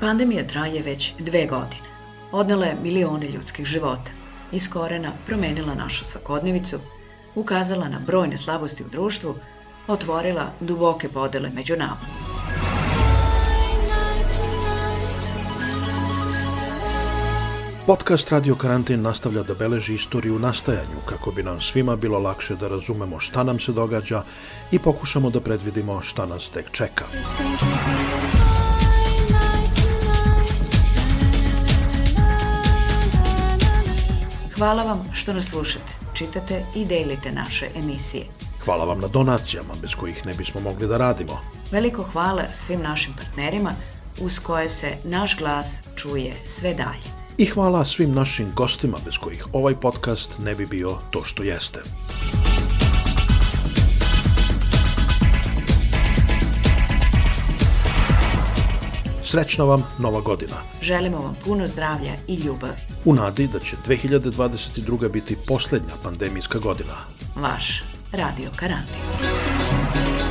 Pandemija traje već dve godine. Odnela je milione ljudskih života. Iz korena promenila našu svakodnevicu, ukazala na brojne slabosti u društvu, otvorila duboke podele među nama. Podcast Radio Karantin nastavlja da beleži istoriju nastajanju kako bi nam svima bilo lakše da razumemo šta nam se događa i pokušamo da predvidimo šta nas tek čeka. Hvala vam što nas slušate, čitate i delite naše emisije. Hvala vam na donacijama bez kojih ne bismo mogli da radimo. Veliko hvala svim našim partnerima uz koje se naš glas čuje sve dalje. I hvala svim našim gostima bez kojih ovaj podcast ne bi bio to što jeste. Srećna vam Nova godina. Želimo vam puno zdravlja i ljubav. U nadi da će 2022. biti poslednja pandemijska godina. Vaš Radio Karantin.